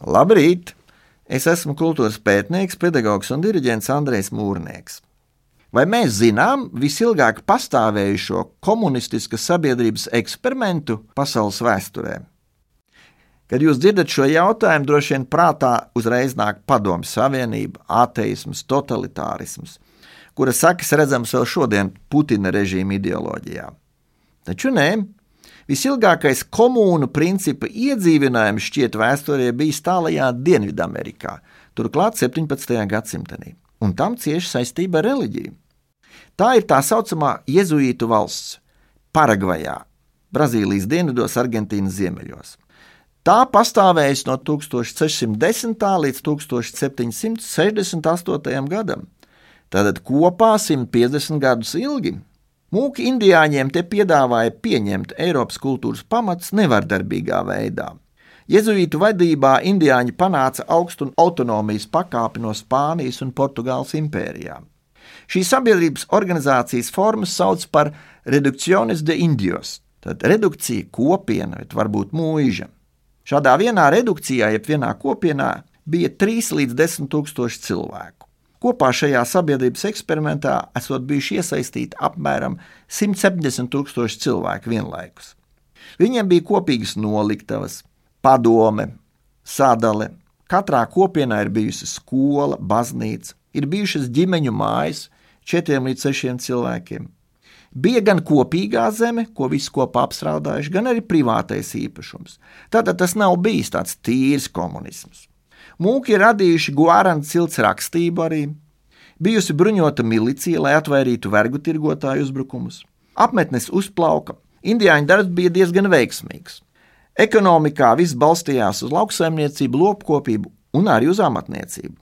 Labrīt! Es esmu kultūras pētnieks, pedagogs un diriģents Andrejs Mūrnieks. Vai mēs zinām visilgāk pastāvējušo komunistiskas sabiedrības eksperimentu pasaules vēsturē? Kad jūs dzirdat šo jautājumu, droši vien prātā uzreiz nāk Padomju Savienība, ateisms, totalitārisms, kura sakas redzams vēl šodien Putina režīma ideoloģijā. Taču nē, Visilgākais komūnu principa iedzīvinājums šķiet vēsturē bijis tālajā Dienvidamerikā, turklāt 17. gadsimtā, un tam cieši saistība ar reliģiju. Tā ir tā saucamā jēzuītu valsts Paragvajā, Brazīlijas dienvidos, Argentīnas ziemeļos. Tā pastāvējusi no 1610. līdz 1768. gadam, tātad kopā 150 gadus ilgi. Mūki indiāņiem te piedāvāja pieņemt Eiropas kultūras pamatus nevardarbīgā veidā. Jēzuītu vadībā indiāņi panāca augstu autonomijas pakāpi no Spānijas un Portugāles impērijām. Šīs sabiedrības organizācijas formas sauc par redukciones de indios, tad redukcija kopiena, bet varbūt mūža. Šādā vienā redukcijā, jeb vienā kopienā, bija 3 līdz 10 tūkstoši cilvēku. Kopā šajā sabiedrības eksperimentā esot bijuši iesaistīti apmēram 170 tūkstoši cilvēku vienlaikus. Viņiem bija kopīgas noliktavas, padome, sadale. Katrā kopienā ir bijusi skola, baznīca, ir bijušas ģimeņu mājas, četriem līdz sešiem cilvēkiem. Bija gan kopīgā zeme, ko visi kopā apstrādājuši, gan arī privātais īpašums. Tātad tas nav bijis tāds tīrs komunisms. Mūki ir radījuši Guārana cilts rakstību arī, bijusi bruņota milicija, lai atvairītu vergu tirgotāju uzbrukumus. Apmetnes uzplauka, indiāņu darbs bija diezgan veiksmīgs. Ekonomikā viss balstījās uz lauksaimniecību, lopkopību un arī uz amatniecību.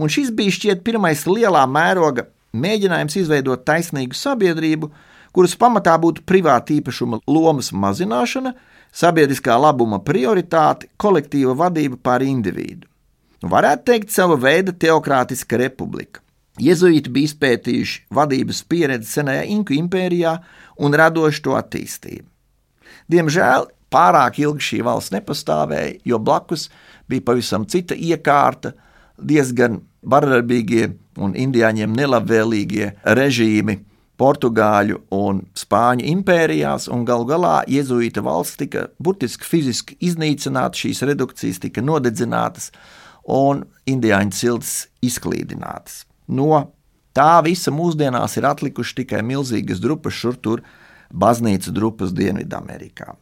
Un šis bija šķiet pirmais lielā mēroga mēģinājums izveidot taisnīgu sabiedrību, kuras pamatā būtu privāta īpašuma lomas mazināšana, sabiedriskā labuma prioritāte, kolektīva vadība pār individu. Nu, varētu teikt, sava veida teokrātiska republika. Jēzuīti bija izpētījuši vadības pieredzi senajā Inku impērijā un radoši to attīstību. Diemžēl pārāk ilgi šī valsts nepastāvēja, jo blakus bija pavisam cita iekārta, diezgan vardarbīgie un indiāņiem nelabvēlīgie režīmi Portugāļu un Spāņu impērijās, un galu galā jēzuīta valsts tika burtiski fiziski iznīcināta, šīs redukcijas tika nodedzinātas, un indiāņu ciltis izklīdinātas. No tā visa mūsdienās ir atlikuši tikai milzīgas drupas šur tur baznīcu drupas Dienvidamerikā.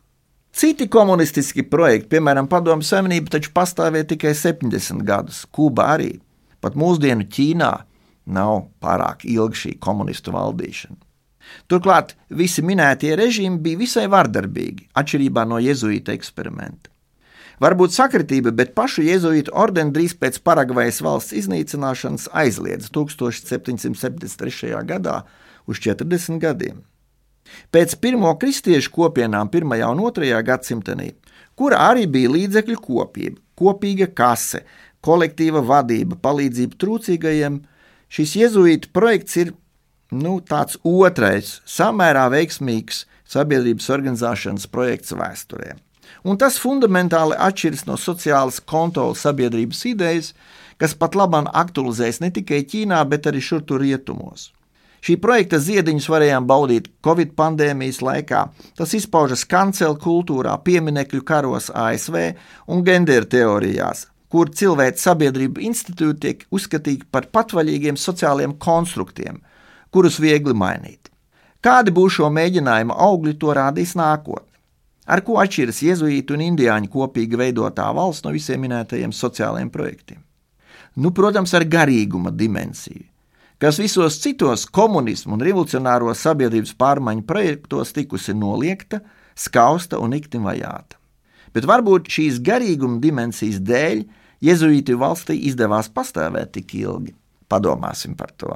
Citi komunistiski projekti, piemēram, Padomu Savienība, taču pastāvēja tikai 70 gadus. Kuba arī. Pat mūsdienu Ķīnā nav pārāk ilga šī komunistu valdīšana. Turklāt visi minētie režīmi bija visai vardarbīgi, atšķirībā no jēzuīta eksperimenta. Varbūt sakritība, bet pašu jēzuītu ordeni drīz pēc Paragvajas valsts iznīcināšanas aizliedza 1773. gadā uz 40 gadiem. Pēc pirmo kristiešu kopienām 1. un 2. gadsimtenī, kura arī bija līdzekļu kopība, kopīga kase, kolektīva vadība, palīdzība trūcīgajiem, šis jēzuītu projekts ir nu, tāds otrais, samērā veiksmīgs sabiedrības organizēšanas projekts vēsturē un tas fundamentāli atšķiras no sociālas kontrolas sabiedrības idejas, kas pat labāk aktualizējas ne tikai Ķīnā, bet arī šur tur rietumos. Šī projekta ziediņus varējām baudīt Covid pandēmijas laikā. Tas izpaužas kancela kultūrā, pieminiektu karos ASV un genderu teorijās, kur cilvēku sabiedrību institūti tiek uzskatīti par patvaļīgiem sociāliem konstruktiem, kurus viegli mainīt. Kādi būs šo mēģinājumu augļi, to rādīs nākotnē. Ar ko atšķiras jēzuītu un indiāņu kopīgi veidotā valsts no visiem minētajiem sociālajiem projektiem? Nu, protams, ar garīguma dimensiju, kas visos citos komunismu un revolucionāro sabiedrības pārmaiņu projektos tikusi noliekta, skausta un ikti vajāta. Bet varbūt šīs garīguma dimensijas dēļ jēzuītu valstī izdevās pastāvēt tik ilgi. Padomāsim par to.